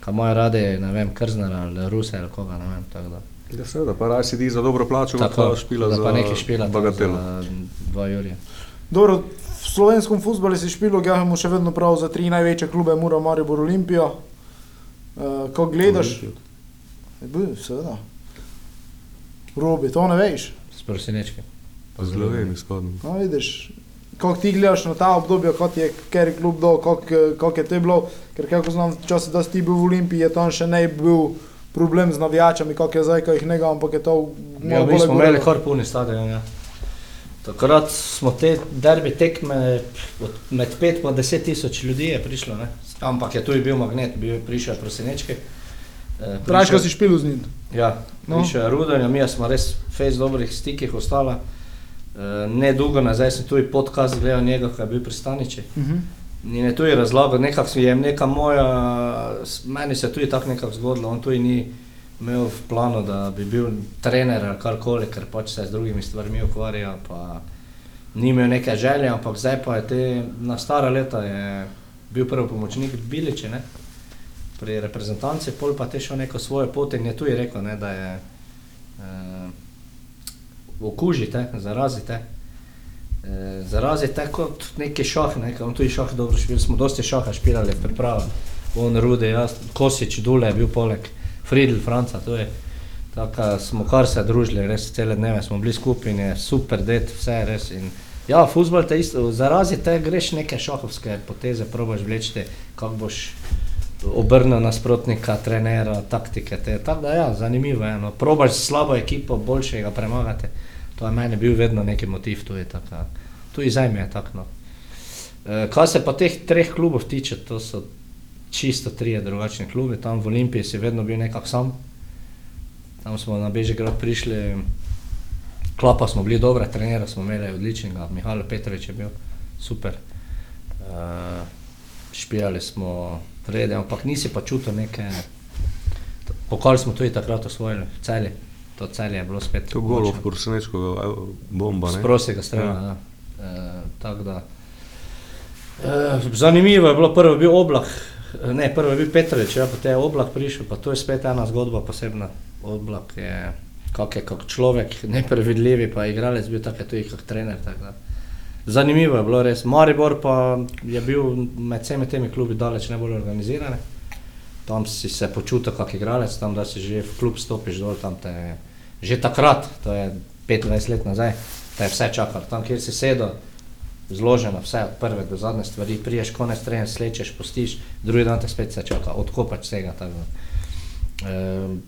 [SPEAKER 4] kaj imajo radi, ne vem, Krznera ali Ruse ali koga, ne vem. tako da.
[SPEAKER 3] Ja, seveda, pa raj si ti za dobro plačo,
[SPEAKER 4] Tako,
[SPEAKER 3] pa špila
[SPEAKER 4] da
[SPEAKER 3] za
[SPEAKER 4] pa nekaj špila
[SPEAKER 3] bagatelo.
[SPEAKER 4] za dva Jurija.
[SPEAKER 2] Dobro, v slovenskem futbalu si špilo, gajamo še vedno prav za tri največje klube, Mura, Maribor, Olimpijo. Uh, ko gledaš, je bil, seveda. Robi, to ne veš.
[SPEAKER 4] S prosinečki.
[SPEAKER 3] Zelo vem, izhodno.
[SPEAKER 2] No, vidiš, kako ti gledaš na ta obdobje, kot je kateri klub dol, kako je to bilo. Ker kako znam, časi, da si ti bil v Olimpiji, je tam še ne bil problem z navijačami, kako je zdaj, ko jih nega, ampak je to
[SPEAKER 4] Ja, mi smo imeli kar puni stadion. Ja. Takrat smo te derbi tekme, med 5 in 10 tisoč ljudi je prišlo, ne? ampak je tu bil magnet, bil, prišel je prosinečki. Eh,
[SPEAKER 2] Praviš, ko
[SPEAKER 4] prišel-
[SPEAKER 2] si špil z njim.
[SPEAKER 4] Ja,
[SPEAKER 2] No.
[SPEAKER 4] prišel je Rudan, mi smo res fejs dobrih stikih ostala. E, ne dolgo nazaj sem tudi podcast gledal njega, ko je bil pri Staniči.
[SPEAKER 2] Uh -huh.
[SPEAKER 4] In je tudi razlagal, nekako si je neka moja, meni se je tudi tako nekako zgodilo, on tudi ni imel v planu, da bi bil trener ali karkoli, ker pač se z drugimi stvarmi ukvarja, ni imel neke želje, ampak zdaj pa je te, na stara leta je bil prvi pomočnik Biliče, ne? pri reprezentanci, pol pa te šel neko svojo pot in je tudi rekel, ne, da je eh, okužite, zarazite. Eh, zarazite kot neki šah, ne, on tudi šah dobro špil, smo dosti šaha špilali v pripravah. On, Rude, jaz, Kosič, Dule je bil poleg, Friedl, Franca, to je. Tako smo kar se družili, res cele dneve smo bili skupaj super det, vse res. In, ja, futbol te isto, zarazi te greš neke šahovske poteze, probaš vleči, kako boš obrnil nasprotnika, trenera, taktike. Tako da ja, zanimivo je. No. Probaš s slabo ekipo boljšega premagati. To je meni bil vedno neki motiv, tu je tako. Tu je tako. No. E, kar se pa teh treh klubov tiče, to so čisto trije drugačni klubi. Tam v Olimpiji si vedno bil nekako sam. Tam smo na Bežigrad prišli, klapa smo bili dobre, trenera smo imeli odličnega, Mihajlo Petrovič je bil super. Uh, špijali smo rede, ampak nisi pa čutil neke, pokal smo tudi takrat osvojili, celi. To celje je bilo spet.
[SPEAKER 3] To golo v Porsenečko, bomba. ne?
[SPEAKER 4] Z prostega strela. Ja. E, tako da. E, zanimivo je bilo, prvo je bil oblak, ne, prvo je bil Petrovič, ja, potem je oblak prišel, pa to je spet ena zgodba posebna. Oblak je, kak je kot človek, neprevidljivi, pa igralec bil tak tudi kot trener. tak da. Zanimivo je bilo res. Maribor pa je bil med vsemi temi klubi daleč najbolj organiziran. Tam si se počutil kot igralec, tam da si že v klub stopiš dol, tam te je že takrat, to je 25 let nazaj, te je vse čakalo. Tam, kjer si sedel, zloženo vse od prve do zadnje stvari, priješ konec treninga, slečeš, postiš, drugi dan te spet se čaka, odkopač vsega. Ehm,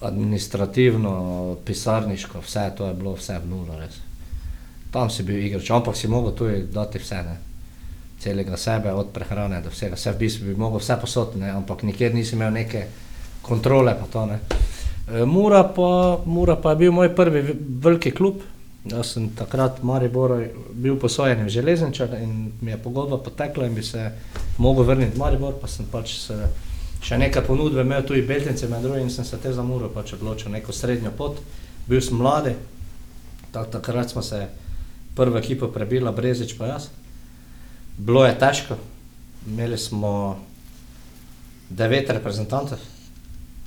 [SPEAKER 4] administrativno, pisarniško, vse to je bilo vse v nulo res. Tam si bil igrač, ampak si mogel tudi dati vse, ne. celega sebe, od prehrane do vsega, vse v bistvu bi mogel vse posod, ne, ampak nikjer nisi imel neke kontrole pa to ne. E, Mura pa, Mura pa je bil moj prvi ve- veliki klub. Jaz sem takrat v Mariboru bil posojen v železničar in mi je pogodba potekla in bi se mogel vrniti v Maribor, pa sem pač se še nekaj ponudbe imel tudi Beltince med drugim in sem se te za Muro pač odločil, neko srednjo pot. Bil sem mladi, tak, takrat smo se prvo ekipo prebila, Brezič pa jaz. Bilo je težko, imeli smo devet reprezentantov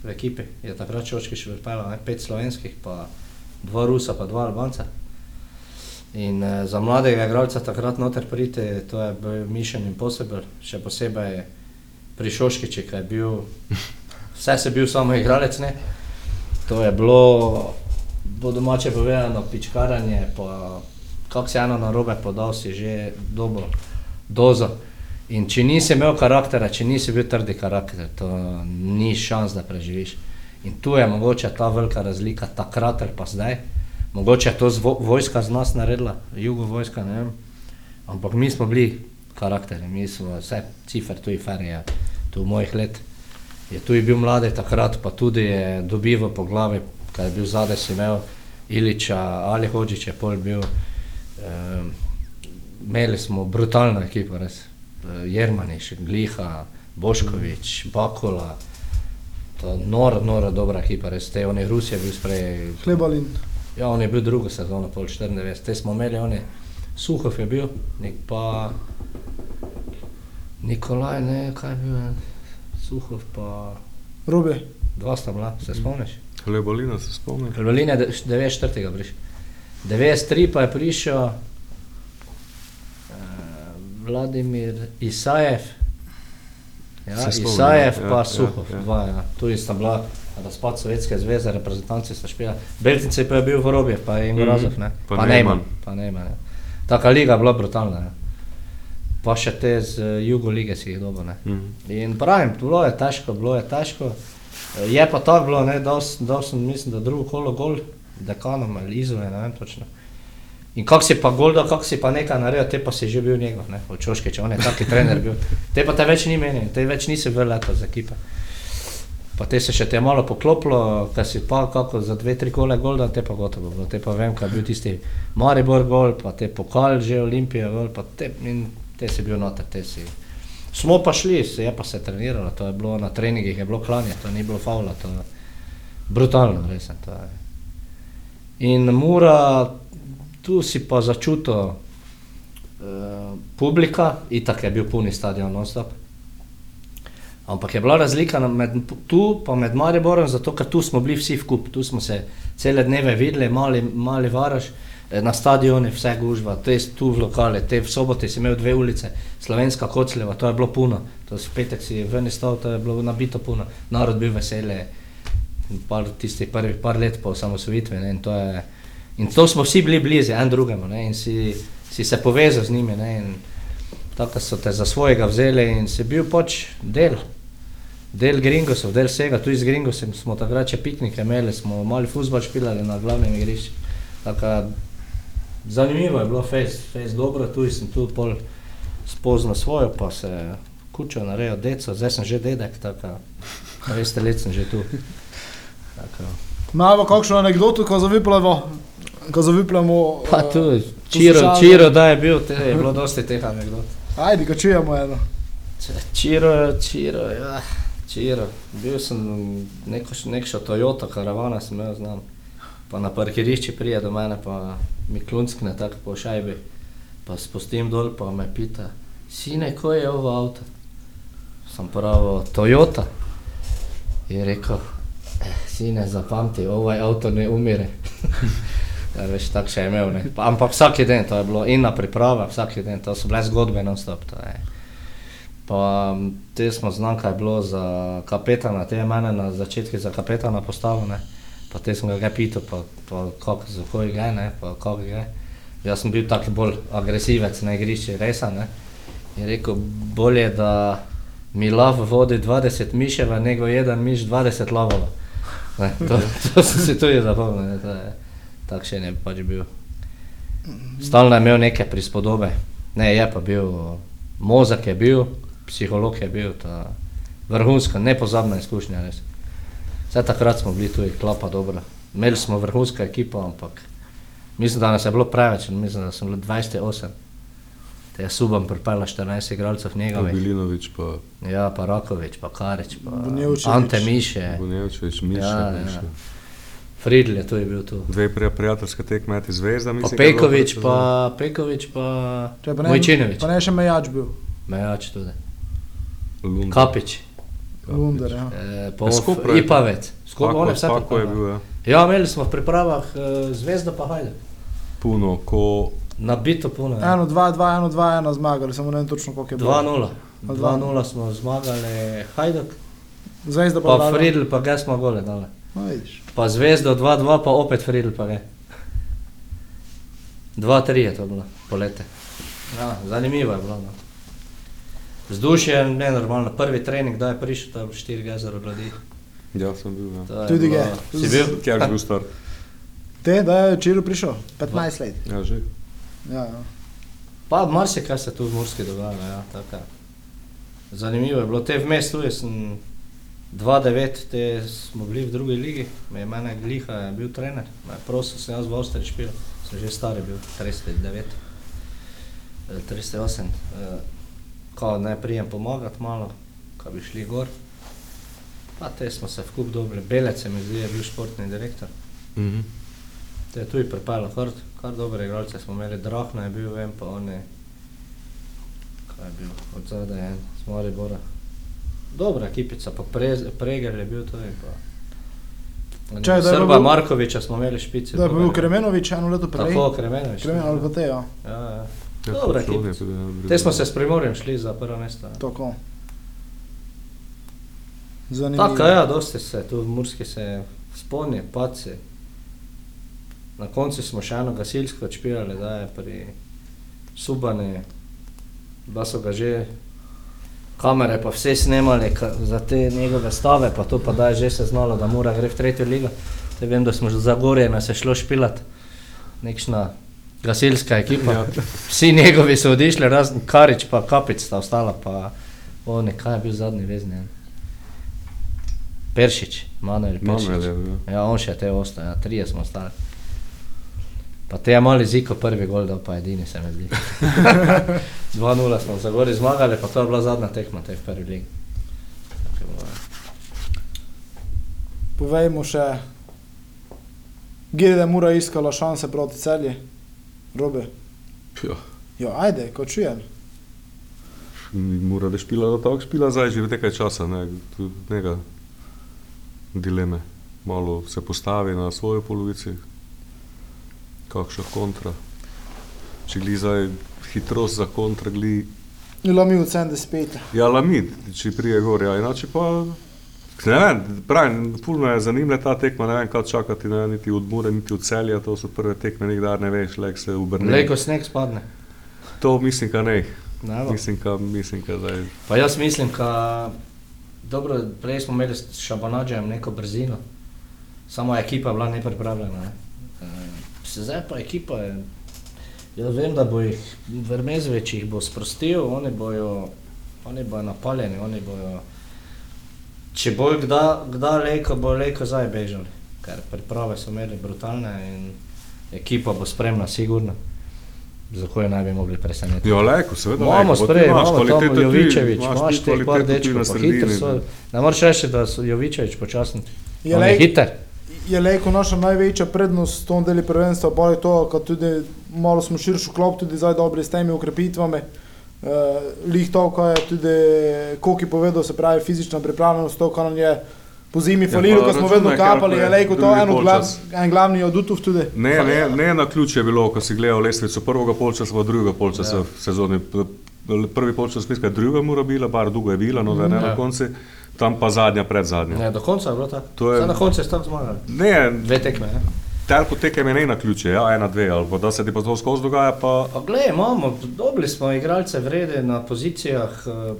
[SPEAKER 4] v ekipi, je takrat Čočki še ne, pet slovenskih, pa dva Rusa, pa dva Albanca. In eh, za mladega igralca takrat noter priti, to je bil mission impossible, še posebej pri Šoškiči, ki je bil, vse se bil samo igralec, ne. To je bilo, po domače povedano, pičkaranje, pa kako si eno narobe podal, si že dobo dozo. In če nisi imel karaktera, če nisi bil trdi karakter, to ni šans, da preživiš. In tu je mogoče ta velika razlika, takrat ali pa zdaj. Mogoče je to vojska z nas naredila, jugo vojska, ne vem. Ampak mi smo bili karakteri, mi smo vse cifer, tu je ferija, tu mojih let. Je tu bil mlade takrat, pa tudi je dobival po glavi, kaj je bil zadaj, si imel Iliča, Ali Hođić je pol bil. Um, imeli smo brutalno ekipo, res. Eh, Jermaniš, Gliha, Boškovič, Bakula. To je nora, nora dobra ekipa, res. Te oni Rusije bil sprej.
[SPEAKER 2] Hlebalin.
[SPEAKER 4] Ja, on je bil drugo sezono, pol 94. Te smo imeli, oni, Suhov je bil, nek pa Nikolaj, ne, kaj je bil, en, Suhov pa
[SPEAKER 2] Robe.
[SPEAKER 4] dva sta bila, se spomniš?
[SPEAKER 3] Lebolina se spomnim.
[SPEAKER 4] Krvalin je de- 94. prišel. 93 pa je prišel uh, Vladimir Isajev. Ja, Isajev
[SPEAKER 3] ja,
[SPEAKER 4] pa
[SPEAKER 3] ja,
[SPEAKER 4] Suhov,
[SPEAKER 3] ja.
[SPEAKER 4] dva, ja. Tu sta bila razpad Sovjetske zveze, reprezentanci sta špila. Beltince pa je bil Vorobjev, pa je Ingo
[SPEAKER 3] Mhm.
[SPEAKER 4] Razov, ne?
[SPEAKER 3] Pa
[SPEAKER 4] Pa
[SPEAKER 3] Neyman.
[SPEAKER 4] Pa Neyman, ja. Taka liga je bila brutalna, ne? Pa še te z eh, Jugo lige si jih dobil, ne?
[SPEAKER 3] Mhm.
[SPEAKER 4] In pravim, bilo je težko, bilo je težko. Eh, Je pa tako bilo, ne, dal, dal sem, mislim, da drugo kolo gol, dekanom ali izove, ne vem točno. In kak si pa gol, da kak si pa nekaj naredil, te pa si že bil njegov, ne, od Čoškeče, on je taki trener bil. Te pa te več ni menil, te več nisi vel leto z ekipe. Pa te se še te malo poklopilo, ker si pa kako za dve, tri kole gol, da te pa gotovo bilo. Te pa vem, kaj je bil tisti Maribor gol, pa te pokal že Olimpija gol, pa te in te si bil noter, te si. Smo pa šli, se je pa se treniralo, to je bilo na treningih, je bilo klanje, to ni bilo faula, to je brutalno, res. In mora, tu si pa začutil uh, publika, itak je bil puni stadion non-stop. Ampak je bila razlika med tu pa med Mariborom, zato ker tu smo bili vsi vkup, tu smo se cele dneve videli, mali, mali varaž, eh, na stadioni vse gužva, te tu v lokale, te v sobote si imel dve ulice, Slovenska Kocleva, to je bilo puno, to si petek si ven stal, to je bilo nabito puno, narod bil vesele, par tistih prvih par let po osamosvojitvi, ne, in to je, in to smo vsi bili blizu, en drugemu, ne, in si, si se povezal z njimi, ne, in tako so te za svojega vzeli in si bil pač del. Del Gringosov, del vsega, tu iz Gringosov smo takrat še piknike imeli, smo mali futbol špilali na glavnem igrišču. Taka, zanimivo je bilo, fejs, fejs dobro, tu sem tu pol spoznal svojo, pa se kučo naredil deco, zdaj sem že dedek, tako, veste, let sem že tu. Taka.
[SPEAKER 2] Imamo kakšno anegdoto, ko zavipljamo? Ko zavipljamo
[SPEAKER 4] Pa
[SPEAKER 2] eh,
[SPEAKER 4] tu,
[SPEAKER 2] to
[SPEAKER 4] Čiro. Čiro, da je bil, te je bilo dosti teh anegdot.
[SPEAKER 2] Ajde, ko čujemo eno.
[SPEAKER 4] Čiro, Čiro, ja, Čiro. Bil sem neko, nekšo Toyota karavana, sem imel znam. Pa na parkirišču prije do mene, pa mi klunskne tako po šajbi. Pa spustim dol, pa me pita, sine, ko je ovo avto? Sem pravi, Toyota. Je rekel, eh, sine, zapamti, ovaj avto ne umire. Ja, veš, tako še imel, ne. Pa, ampak vsak dan to je bilo, in na priprava, vsak dan, to so bile zgodbe non-stop. Pa te smo znam, kaj je bilo za kapetana, te je mene na začetku za kapetana postavil, ne. Pa te sem ga ga pital, pa, pa kako, za koj gre, ne, pa kako gre. Jaz sem bil tak bolj agresivec na igrišču, resa, ne. Je rekel, bolje, da mi lav vodi 20 miševa, nego jedan miš 20 lavova. Ne, to, to sem si tudi zapomnil, ne, to je, takšen je pač bil. Stalno je imel neke prispodobe, ne, je pa bil, mozak je bil, psiholog je bil, ta vrhunska, nepozabna izkušnja, res. Vse takrat smo bili tu, klapa dobra. Imeli smo vrhunsko ekipo, ampak mislim, da nas je bilo preveč, mislim, da sem bil 28. Te je Subam pripeljal 14 igralcev
[SPEAKER 3] Pa
[SPEAKER 4] njegovih.
[SPEAKER 3] Bilinovič, pa
[SPEAKER 4] Ja, pa Rakovič, pa Karič, pa
[SPEAKER 2] Bunjevčević.
[SPEAKER 4] Ante Miše,
[SPEAKER 3] Bunjevčevič, Miša.
[SPEAKER 4] Ja, ja.
[SPEAKER 3] Miša.
[SPEAKER 4] Fridl je tu je bil tu.
[SPEAKER 3] Dve prija, prijateljske tekme, ti zvezda,
[SPEAKER 4] Pa
[SPEAKER 3] mislim. bilo
[SPEAKER 4] Pekovič, pa Pekovič, pa
[SPEAKER 2] Če pa ne,
[SPEAKER 4] Mojčinovič.
[SPEAKER 2] pa ne še mejač bil,
[SPEAKER 4] Mejač tudi.
[SPEAKER 3] Lundar.
[SPEAKER 4] Kapič,
[SPEAKER 2] Lunder, ja.
[SPEAKER 4] eh, pa
[SPEAKER 3] Ja,
[SPEAKER 4] Of-
[SPEAKER 3] Skopje.
[SPEAKER 4] Ipavec. Skupaj
[SPEAKER 3] Pako-
[SPEAKER 4] on je vse
[SPEAKER 3] Pako je bil, ja.
[SPEAKER 4] Ja, imeli smo v pripravah uh, zvezdo pa hajde.
[SPEAKER 3] Puno, ko
[SPEAKER 4] Nabito puno. ja.
[SPEAKER 2] Eno, dva, dva, eno, dva, ena zmagali, samo ne vem točno koliko je bilo.
[SPEAKER 4] 2-0.
[SPEAKER 2] A
[SPEAKER 4] 2-0 smo zmagali Hajduk,
[SPEAKER 2] Zvezda pa
[SPEAKER 4] pa
[SPEAKER 2] dala.
[SPEAKER 4] Fridl, pa ga smo gole dali.
[SPEAKER 2] No, vidiš.
[SPEAKER 4] Pa zvezdo 2-2, pa opet Fridl, pa ga. 2-3 je to bilo, polete. Ja, zanimivo je bilo. No. Vzdušje je nenormalno. Prvi trening, da je prišel, bilo 4 gazero ljudi.
[SPEAKER 3] ja, sem bil. Ja.
[SPEAKER 4] To je
[SPEAKER 2] Tudi ga.
[SPEAKER 4] Si bil?
[SPEAKER 3] Kjer je bil star?
[SPEAKER 2] Te, da je Čiru prišel, 15 let.
[SPEAKER 3] Ja, že.
[SPEAKER 2] Ja, ja.
[SPEAKER 4] Pa marsikaj se tu v Murski dogaja, ja, tako. Zanimivo je bilo, te vmes tu sem 2-9, te smo bili v drugi ligi, me je mene gliha je bil trener, me je prosil, sem jaz v Avstriji špil, sem že star bil, 39, eh, 38, eh, kao ne prijem pomagati malo, ko bi šli gor. Pa te smo se vkup dobili, Belec se mi zdi, je bil športni direktor.
[SPEAKER 3] Mhm.
[SPEAKER 4] Te je tudi pripeljal, kar, kar dobre igralce smo imeli, Drahna je bil, vem pa on je, kaj je bil, od zadaj en, z Maribora. Dobra ekipica, pa Prez, Preger je bil tudi, pa
[SPEAKER 2] Čaj, da je
[SPEAKER 4] Srba
[SPEAKER 2] bil-
[SPEAKER 4] Markoviča smo imeli špice.
[SPEAKER 2] Da je bil
[SPEAKER 4] je.
[SPEAKER 2] Kremenovič eno leto prej.
[SPEAKER 4] Tako, Kremenovič.
[SPEAKER 2] Kremen ali pa te, ja.
[SPEAKER 4] Ja, ja.
[SPEAKER 3] Tudi, ja,
[SPEAKER 4] Te smo se s Primorjem šli za prvo mesto. ja.
[SPEAKER 2] Tako. Zanimivo.
[SPEAKER 4] Tako, ja, dosti se, tu v Murski se spomni, paci. Na koncu smo še eno gasilsko odšpirali, da je pri Subani, da so ga že kamere pa vse snemali ka, za te njegove stave, pa to pa da je že se znalo, da mora gre v tretjo ligo. Te vem, da smo že za Gorje nas je šlo špilat, nekšna gasilska ekipa.
[SPEAKER 3] Ja.
[SPEAKER 4] Vsi njegovi so odišli, razen Karič pa Kapic sta ostala, pa oni, kaj je bil zadnji vezni. Peršič, Manuel Peršič.
[SPEAKER 3] Manuel je bil.
[SPEAKER 4] Ja, on še te ostaje, ja, trije smo ostali. Pa te je mali ziko prvi gol, da pa edini se mi zdi. 2-0 smo za gori zmagali, pa to je bila zadnja tekma te v prvi ligi. Ja.
[SPEAKER 2] Povejmo še, gdje da mora iskala šanse proti celji, robe.
[SPEAKER 3] Ja.
[SPEAKER 2] Jo, ajde, ko čujem.
[SPEAKER 3] Mora da špila do tako špila, zdaj že nekaj časa, ne, tu nega dileme. Malo se postavi na svojo polovici, kakšna kontra. Če gli zdaj hitrost za kontra, gli
[SPEAKER 2] Je lomi v 75.
[SPEAKER 3] ja lamid, če prije gor, ja, inače pa ne vem, pravim, fulno je zanimiva ta tekma, ne vem, kaj čakati, ne, niti od Mure, niti od Celja, to so prve tekme, nikdar ne veš, lek se obrne.
[SPEAKER 4] Leko sneg spadne.
[SPEAKER 3] To mislim, ka ne. Mislim, ka, mislim, ka zdaj.
[SPEAKER 4] Pa jaz mislim, da dobro, prej smo imeli s Šabanađem neko brzino, samo ekipa je bila nepripravljena. Ne. E, se zdaj pa ekipa je, jaz vem, da bo jih Vermezovič jih bo sprostil, oni bojo, oni bojo napaljeni, oni bojo, če bojo kdaj, kdaj leko, bo leko zdaj bežali, ker priprave so imeli brutalne in ekipa bo spremna, sigurno. Za koje naj bi mogli presenetiti.
[SPEAKER 3] Ja, leko, seveda.
[SPEAKER 4] Imamo
[SPEAKER 3] leko,
[SPEAKER 4] sprej, imamo
[SPEAKER 3] kvaliteto
[SPEAKER 4] tam Jovičevič,
[SPEAKER 3] imaš
[SPEAKER 4] te par dečkov, pa
[SPEAKER 3] sredini,
[SPEAKER 4] so.
[SPEAKER 3] ne.
[SPEAKER 4] Moreš reči, da so Jovičevič počasni.
[SPEAKER 2] Je
[SPEAKER 4] On je
[SPEAKER 2] lej-
[SPEAKER 4] hiter.
[SPEAKER 2] Je lejko naša največja prednost v tom delu prvenstva, pa je to, da tudi malo smo širši klop, tudi zdaj dobri s temi ukrepitvami. Uh, lih to, kar je tudi Koki povedal, se pravi fizična pripravljenost, to, kar nam je po zimi
[SPEAKER 3] Ja,
[SPEAKER 2] falilo, ko smo vedno kapali, je
[SPEAKER 3] je
[SPEAKER 2] lejko to eno glav, en glavni odutov tudi.
[SPEAKER 3] Ne, ne, ne na ključ je bilo, ko si gledal lestvico prvega polčasa, pa drugega polčasa
[SPEAKER 4] Ja.
[SPEAKER 3] sezoni. Prvi polčas, mislim, da je druga mora bila, bar dolgo je bila, no da ne
[SPEAKER 4] Ja.
[SPEAKER 3] na koncu, tam pa zadnja, pred zadnja.
[SPEAKER 4] Ne, do konca je bilo tako.
[SPEAKER 3] To je-
[SPEAKER 4] Zdaj na koncu je tako zmagali.
[SPEAKER 3] Ne,
[SPEAKER 4] Dve tekme. Ne?
[SPEAKER 3] Telko tekem je ne na ključe, ja, ena, dve, ali pa da se ti pa to skozi dogaja, pa
[SPEAKER 4] Pa glej, imamo, dobili smo igralce vrede na pozicijah. eh,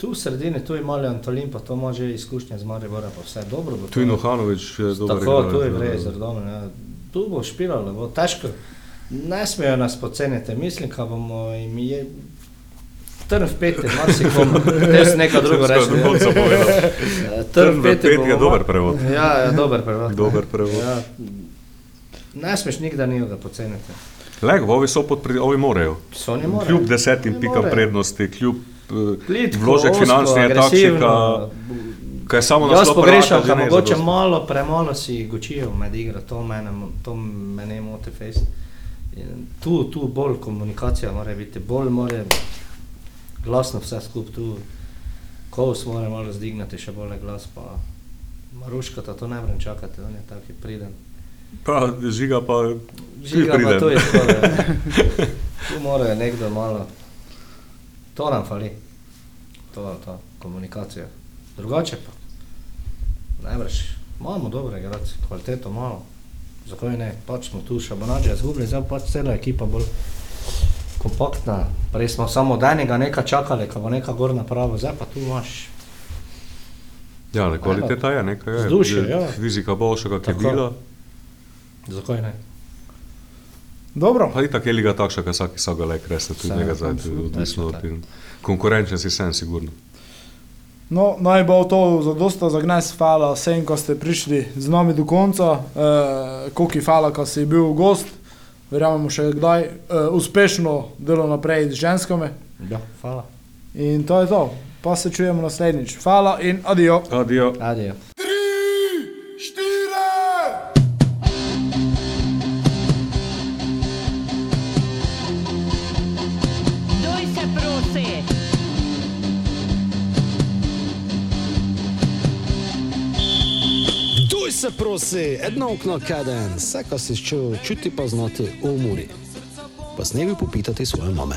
[SPEAKER 4] Tu v sredini, tu je mali Antolin, pa to ima že izkušnje z Maribora, pa vse dobro bo.
[SPEAKER 3] tu je Nohanovič je dober.
[SPEAKER 4] Tako,
[SPEAKER 3] igralec,
[SPEAKER 4] tu je
[SPEAKER 3] ja.
[SPEAKER 4] vrej, zrdome. Ja. Tu bo špilalo, bo težko. Ne smejo nas poceniti, mislim, da bomo jim je. Trn v peti, marsikomu, te si nekaj drugo
[SPEAKER 3] konca povedal.
[SPEAKER 4] Trn v peti
[SPEAKER 3] je
[SPEAKER 4] bomo-
[SPEAKER 3] dober prevod.
[SPEAKER 4] Ja, ja, dober prevod.
[SPEAKER 3] Dober prevod.
[SPEAKER 4] Ja. Ne smeš nikdar nikoga poceniti.
[SPEAKER 3] Lego, ovi so pod, pri- ovi morajo.
[SPEAKER 4] So oni morajo.
[SPEAKER 3] Kljub desetim
[SPEAKER 4] Ne
[SPEAKER 3] pikam
[SPEAKER 4] morejo.
[SPEAKER 3] prednosti, kljub eh,
[SPEAKER 4] Plitko,
[SPEAKER 3] vložek je
[SPEAKER 4] agresivno.
[SPEAKER 3] ka- ka je samo na
[SPEAKER 4] Jaz
[SPEAKER 3] slop
[SPEAKER 4] pogrešam, da
[SPEAKER 3] ne
[SPEAKER 4] mogoče malo, premalo si gočijo med igro, to mene, to me ne moti face. In Tu, tu bolj komunikacija mora biti, bolj mora glasno vse skupaj tu. Kovs mora malo zdignati še bolj glas, pa Maruška, to ne vrem čakati, on je taki priden.
[SPEAKER 3] Pa žiga pa
[SPEAKER 4] Žiga pa to je skoraj. Tu mora nekdo malo, to nam fali, to, to komunikacija. Drugače pa, najbrž, imamo dobre igralce, kvaliteto malo, zakaj ne, pač smo tu še bonače izgubili, zdaj pač cela ekipa bolj kompaktna. Prej smo samo od enega nekaj čakali, ko bo neka gorna prava, zdaj pa tu imaš.
[SPEAKER 3] Ja, ne, kvaliteta je nekaj. Je.
[SPEAKER 4] Vzdušje,
[SPEAKER 3] Je
[SPEAKER 4] ja.
[SPEAKER 3] Fizika boljša, kot je bila.
[SPEAKER 4] Zakaj ne?
[SPEAKER 2] Dobro,
[SPEAKER 3] Pa itak je liga takšna, kot vsak vsega le kresa, tudi njega zdaj, odvisno od in konkurenčen si sem, sigurno.
[SPEAKER 2] no, naj bo to zadosta za gnes, hvala vsem, ko ste prišli z nami do konca, uh, koliko hvala, ko si bil gost, verjamemo še kdaj, uh, uspešno delo naprej z ženskami
[SPEAKER 4] Ja, hvala.
[SPEAKER 2] in to je to. Pa se čujemo naslednjič. Hvala in adijo.
[SPEAKER 3] Adijo.
[SPEAKER 4] Adijo.
[SPEAKER 1] Se prosi, edno okno kaden, vse, kar si čutil, čuti pa znati v umori. Pa s nebi popitati svoje mame.